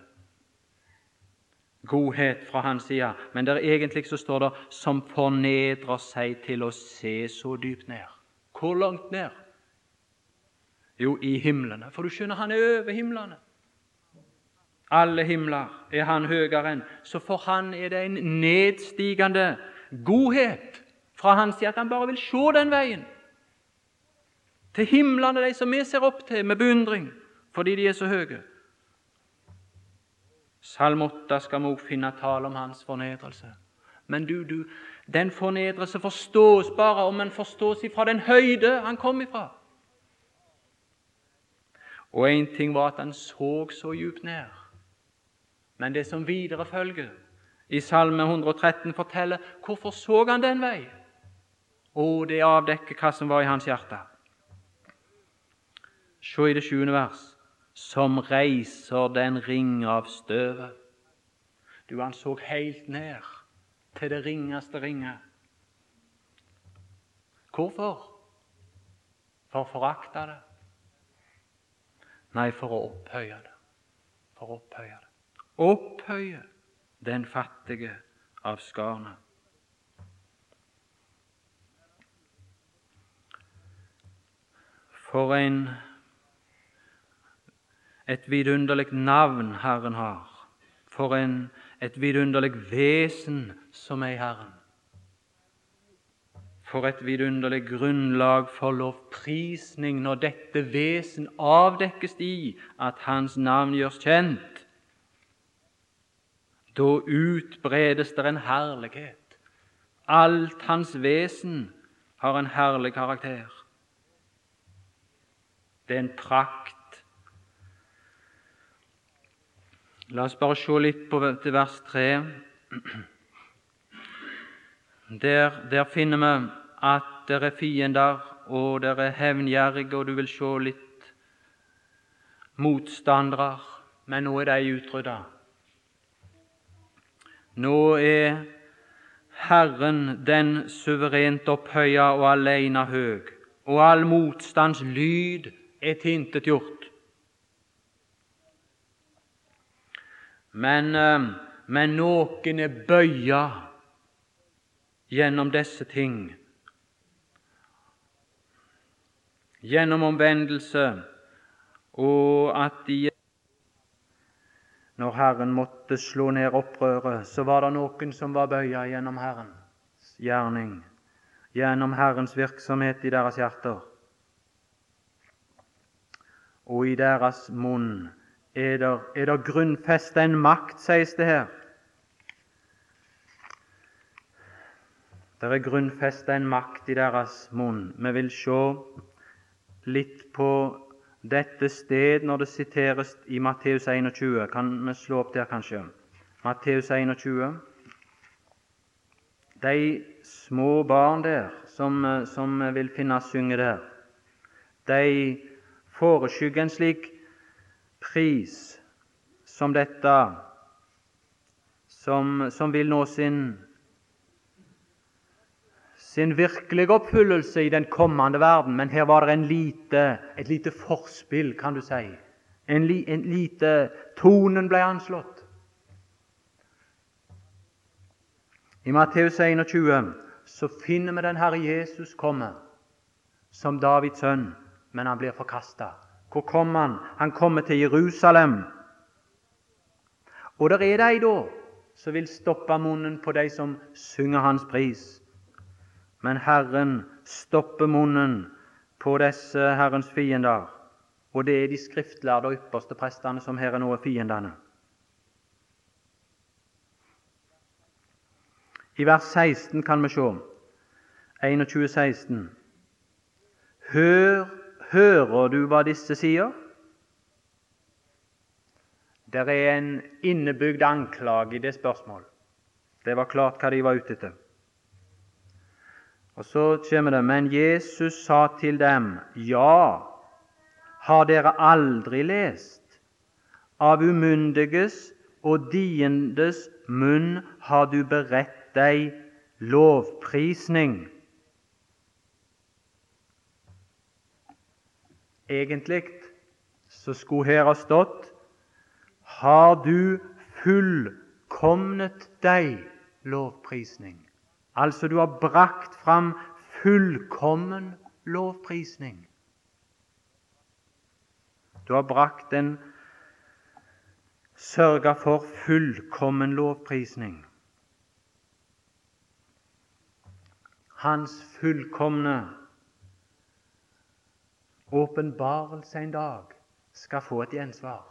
godhet fra hans side. Men der egentlig så står det 'som fornedrer seg til å se så dypt ned'. Hvor langt ned? Jo, i himlene. For du skjønner, han er over himlene. Alle himler er han høyere enn. Så for han er det en nedstigende godhet fra hans side at han bare vil se den veien. Til himlene, de som vi ser opp til med beundring fordi de er så høye. Salm 8 skal vi også finne tale om hans fornedrelse. Men du, du, den fornedrelse forstås bare om en forstås ifra den høyde han kom ifra. Og én ting var at han så så djupt ned. Men det som videre følger i Salme 113, forteller hvorfor så han den vei. Og det avdekker hva som var i hans hjerte. Se i det sjuende vers som reiser den ring av støvet. Du, han så helt ned til det ringeste ringet. Hvorfor? For å forakte det? Nei, for å opphøye det. For å opphøye det. Opphøye den fattige av skarne. For en et vidunderlig navn Herren har. For en, et vidunderlig vesen som er Herren. For et vidunderlig grunnlag for lovprisning når dette vesen avdekkes i at Hans navn gjøres kjent. Da utbredes det en herlighet. Alt hans vesen har en herlig karakter. Det er en prakt. La oss bare se litt på til vers 3. Der, der finner vi at det er fiender, og det er hevngjerrige, og du vil se litt motstandere, men nå er de utrydda. Nå er Herren den suverent opphøya og alene høg, og all motstands lyd er tilintetgjort. Men, eh, men noen er bøya gjennom disse ting. Gjennom omvendelse, og at de Når Herren måtte slå ned opprøret, så var det noen som var bøya gjennom Herrens gjerning, gjennom Herrens virksomhet i deres hjerter og i deres munn er der, er der grunnfesta en makt, sies det her. Det er grunnfesta en makt i deres munn. Vi vil se litt på dette sted når det siteres i Matteus 21. Kan vi slå opp der, kanskje? Matteus 21. De små barn der som, som vil finne synge der, de foreskygger en slik pris som dette, som, som vil nå sin, sin virkelige oppfyllelse i den kommende verden. Men her var det lite, et lite forspill, kan du si. En, li, en lite Tonen ble anslått. I Matteus 21 så finner vi den Herre Jesus komme som Davids sønn men han blir forkasta. Hvor kom han? Han kommer til Jerusalem. Og der er de da som vil stoppe munnen på de som synger hans pris. Men Herren stopper munnen på disse Herrens fiender, og det er de skriftlærde og ypperste prestene som her er nå er fiendene. I vers 16 kan vi se 21, 16. Hør Hører du hva disse sier? Det er en innebygd anklage i det spørsmålet. Det var klart hva de var ute etter. Og Så kommer det Men Jesus sa til dem, Ja, har dere aldri lest? Av umyndiges og diendes munn har du beredt deg lovprisning. Egentlig så skulle her ha stått Har du fullkomnet deg lovprisning? Altså, du har brakt fram fullkommen lovprisning. Du har brakt en sørga for fullkommen lovprisning. Hans fullkomne åpenbarelse en dag skal få et gjensvar.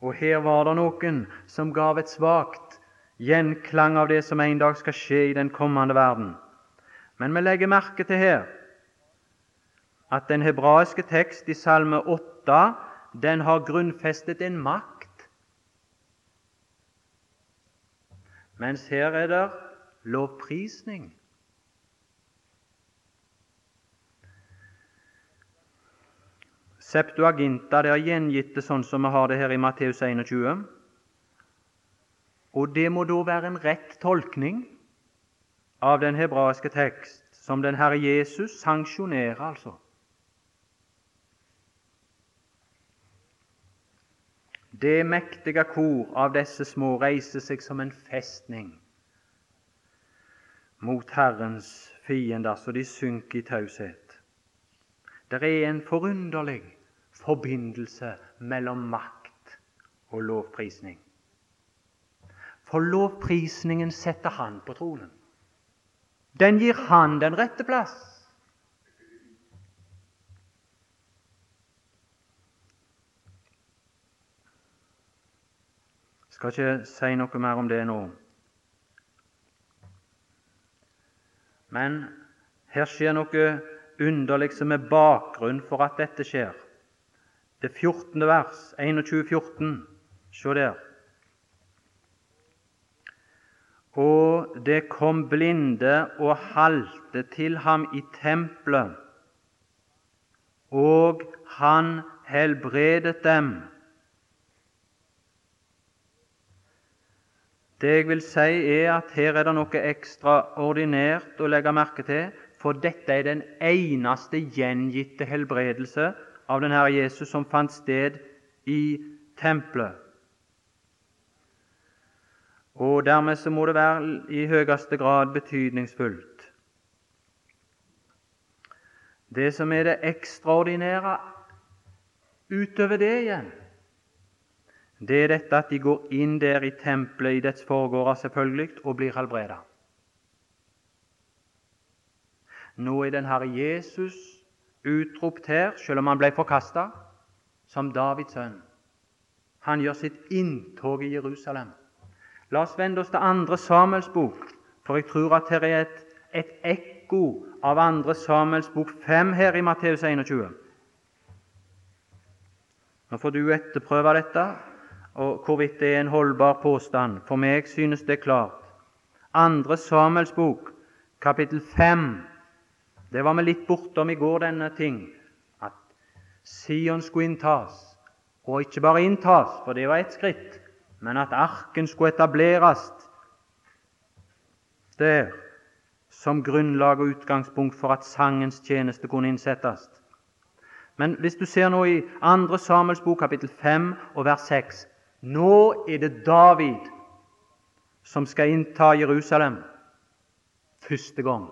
Og her var det noen som gav et svakt gjenklang av det som en dag skal skje i den kommende verden. Men vi legger merke til her at den hebraiske tekst i Salme 8 den har grunnfestet en makt, mens her er det lovprisning. Septuaginta det er gjengitt det sånn som vi har det her i Matteus 21. Og det må da være en rett tolkning av den hebraiske tekst, som den Herre Jesus sanksjonerer, altså. Det mektige kor av disse små reiser seg som en festning mot Herrens fiender, så de synker i taushet. Det er en forunderlig forbindelse mellom makt og lovprisning. For lovprisningen setter Han på tronen. Den gir Han den rette plass. Jeg skal ikke si noe mer om det nå. Men her skjer noe underlig som er bakgrunn for at dette skjer. Det 14. vers, 21, 14. Se der. Og det kom blinde og halte til ham i tempelet, og han helbredet dem. Det jeg vil si, er at her er det noe ekstraordinært å legge merke til, for dette er den eneste gjengitte helbredelse av den Herre Jesus som fant sted i tempelet. Og dermed så må det være i høyeste grad betydningsfullt. Det som er det ekstraordinære utover det igjen, det er dette at de går inn der i tempelet i dets forgårder selvfølgelig og blir helbreda. Nå er den Herre Jesus utropt her, selv om han ble forkasta, som Davids sønn. Han gjør sitt inntog i Jerusalem. La oss vende oss til andre Samuels bok, for jeg tror at her er et, et ekko av andre Samuels bok 5 her i Matteus 21. Nå får du etterprøve dette og hvorvidt det er en holdbar påstand. For meg synes det er klart. Andre Samuels bok, kapittel 5. Det var vi litt bortom i går, denne ting. At Sion skulle inntas. Og ikke bare inntas, for det var ett skritt, men at arken skulle etableres der som grunnlag og utgangspunkt for at sangens tjeneste kunne innsettes. Men hvis du ser nå i 2. Samuels bok, kapittel 5 og vers 6, nå er det David som skal innta Jerusalem første gang.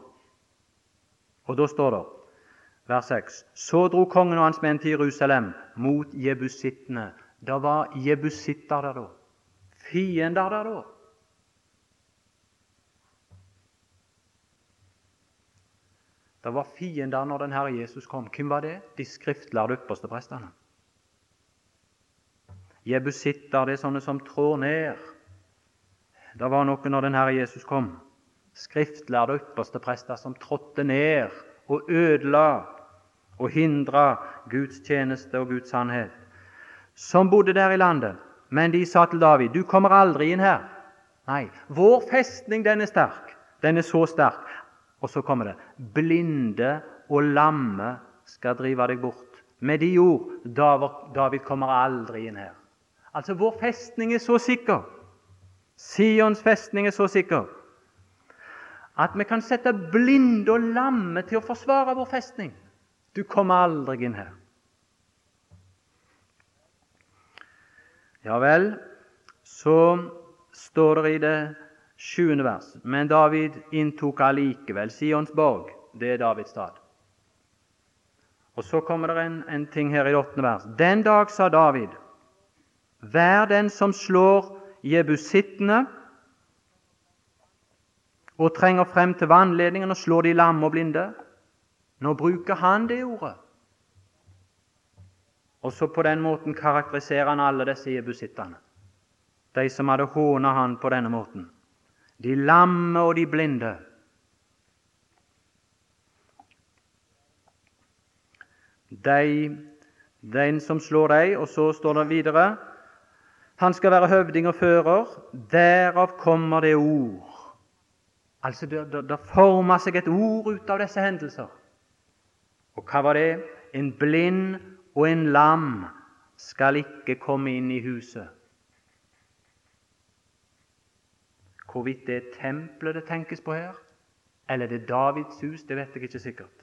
Og da står det, vers 6, så dro kongen og hans menn til Jerusalem mot jebusittene. Det var jebusitter der da. Fiender der da. Det var fiender når den Herre Jesus kom. Hvem var det? De skriftlærde yppersteprestene. Jebusitter, det er sånne som trår ned. Det var noe når den Herre Jesus kom. Skriftlærde og ypperste prester som trådte ned og ødela og hindra Guds tjeneste og Guds sannhet. Som bodde der i landet. Men de sa til David, 'Du kommer aldri inn her.' Nei, vår festning den er sterk. Den er så sterk. Og så kommer det 'Blinde og lamme skal drive deg bort'. Med de ord David kommer aldri inn her. Altså, vår festning er så sikker, Sions festning er så sikker, at vi kan sette blinde og lamme til å forsvare vår festning. Du kommer aldri inn her. Ja vel, så står det i det sjuende vers Men David inntok allikevel Sions borg. Det er Davids stad. Og så kommer det en, en ting her i det åttende vers. Den dag sa David Vær den som slår jebusittene og trenger frem til vannledningen og slår de lamme og blinde. Nå bruker han det ordet. Og så på den måten karakteriserer han alle disse jebusittene, de som hadde hånet han på denne måten. De lamme og de blinde. De, den som slår deg, og så står det videre han skal være høvding og fører. Derav kommer det ord. Altså, Det, forma seg et ord ut av disse hendelser. Og hva var det? En blind og en lam skal ikke komme inn i huset. Hvorvidt det er tempelet det tenkes på her, eller det er Davids hus, det vet jeg ikke sikkert.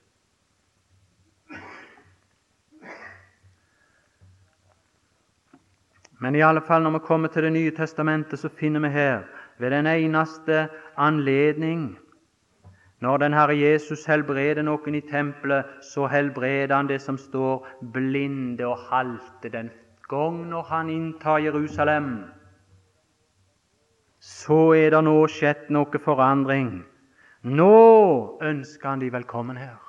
Men i alle fall når vi kommer til Det nye testamentet, så finner vi her ved den eneste anledning når den Herre Jesus helbreder noen i tempelet, så helbreder han det som står blinde og halte den gang når han inntar Jerusalem. Så er det nå skjedd noe forandring. Nå ønsker han de velkommen her.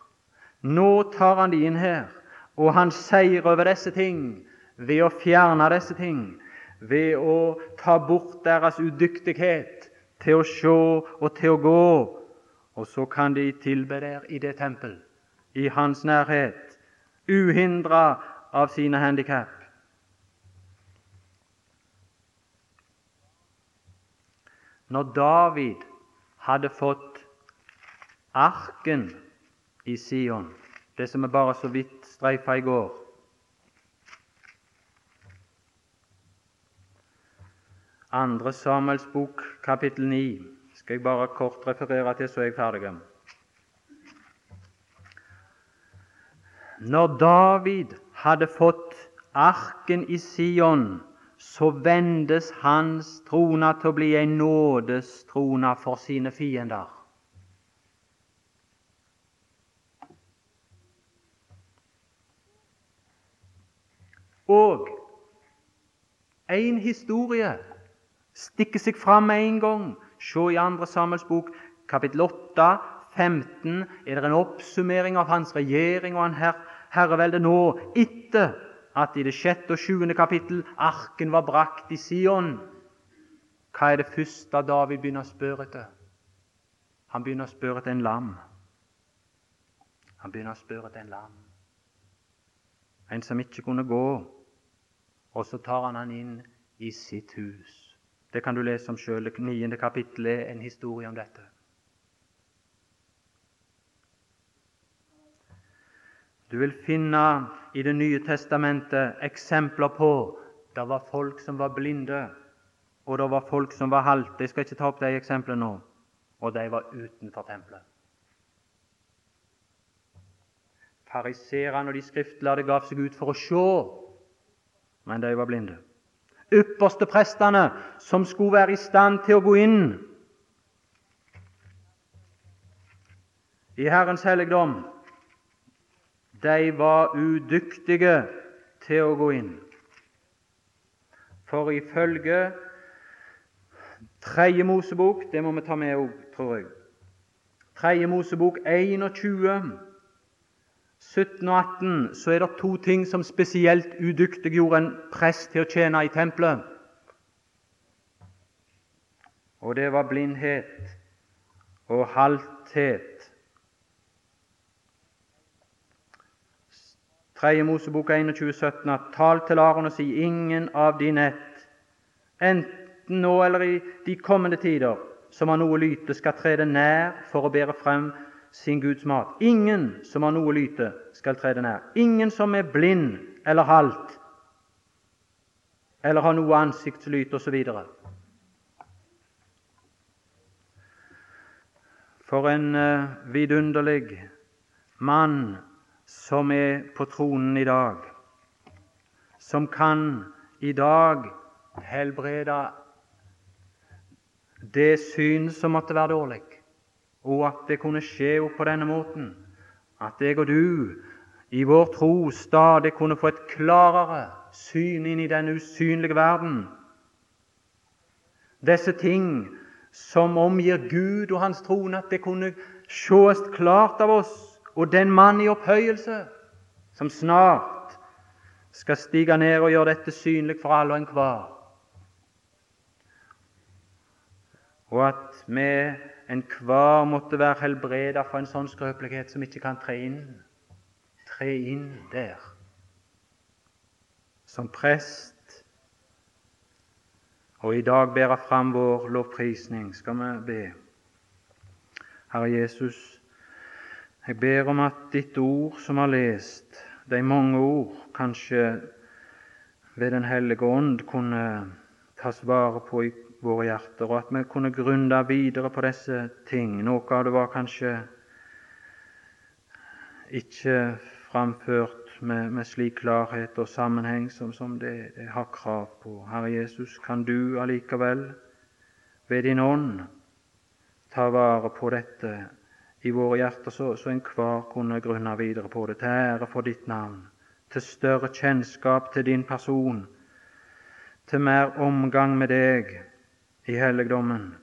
Nå tar han de inn her, og han seier over disse ting ved å fjerne disse ting, ved å ta bort deres udyktighet til å se og til å gå. Og så kan de tilbe der i det tempel, i hans nærhet, uhindra av sine handikap. Når David hadde fått arken i Sion, det som vi bare så vidt streifa i går Andre Samuels bok, kapittel 9, skal jeg bare kort referere til, så er jeg ferdig. Når David hadde fått arken i Sion, så vendes hans trone til å bli en nådestrone for sine fiender. Og en historie stikker seg fram med en gang. Se i 2. Samuels bok, kapittel 8, 15, er det en oppsummering av hans regjering og han her, herrevelde nå, etter at i det sjette og sjuende kapittel arken var brakt i Sion. Hva er det første David begynner å spørre etter? Han begynner å spørre etter en lam. Han begynner å spørre etter en lam. En som ikke kunne gå. Og så tar han han inn i sitt hus. Det kan du lese om sjøl. Det niende kapittelet er en historie om dette. Du vil finne i Det nye testamentet eksempler på det var folk som var blinde, og det var folk som var halte. Jeg skal ikke ta opp de eksemplene nå. Og de var utenfor tempelet. Fariserene og de skriftlærde gav seg ut for å se, men de var blinde. Ypperste prestene, som skulle være i stand til å gå inn i Herrens helligdom, de var udyktige til å gå inn. For ifølge Tredje Mosebok Det må vi ta med òg, tror jeg. Tredje Mosebok 21, 17 og 18, så er det to ting som spesielt udyktiggjorde en prest til å tjene i tempelet. Og det var blindhet og halthet 3. Mosebok 21, 17, at tal til Aron og si ingen av de nett, enten nå eller i de kommende tider, som har noe lyte, skal trede nær for å bære frem sin Guds mat. Ingen som har noe lyte, skal trede nær. Ingen som er blind eller halt, eller har noe ansiktslyte osv. For en uh, vidunderlig mann som er på tronen i dag, som kan i dag helbrede det syn som måtte være dårlig, og at det kunne skje opp på denne måten, at jeg og du i vår tro stadig kunne få et klarere syn inn i den usynlige verden. Disse ting som omgir Gud og Hans trone, at det kunne sees klart av oss og den mann i opphøyelse som snart skal stige ned og gjøre dette synlig for alle og enhver. Og at vi enhver måtte være helbreda for en sånn skrøpelighet som ikke kan tre inn, tre inn der. Som prest og i dag bære fram vår lovprisning, skal vi be. Herre Jesus, jeg ber om at ditt ord som har lest, de mange ord, kanskje ved Den hellige ånd kunne tas vare på i våre hjerter, og at vi kunne grunne videre på disse ting. Noe av det var kanskje ikke framført med, med slik klarhet og sammenheng som, som det, det, har krav på. Herre Jesus, kan du allikevel ved din ånd ta vare på dette i våre hjerter, så, så enhver kunne grunne videre på det, til ære for ditt navn, til større kjennskap til din person, til mer omgang med deg i helligdommen,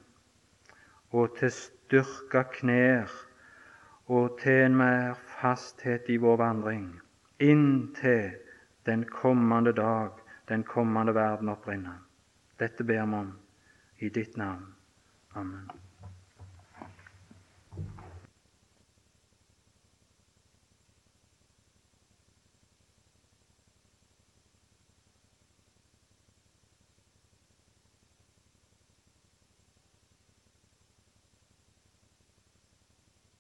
og til styrka knær og til en mer fasthet i vår vandring, inntil den kommende dag, den kommende verden opprinner. Dette ber vi om i ditt navn. Amen.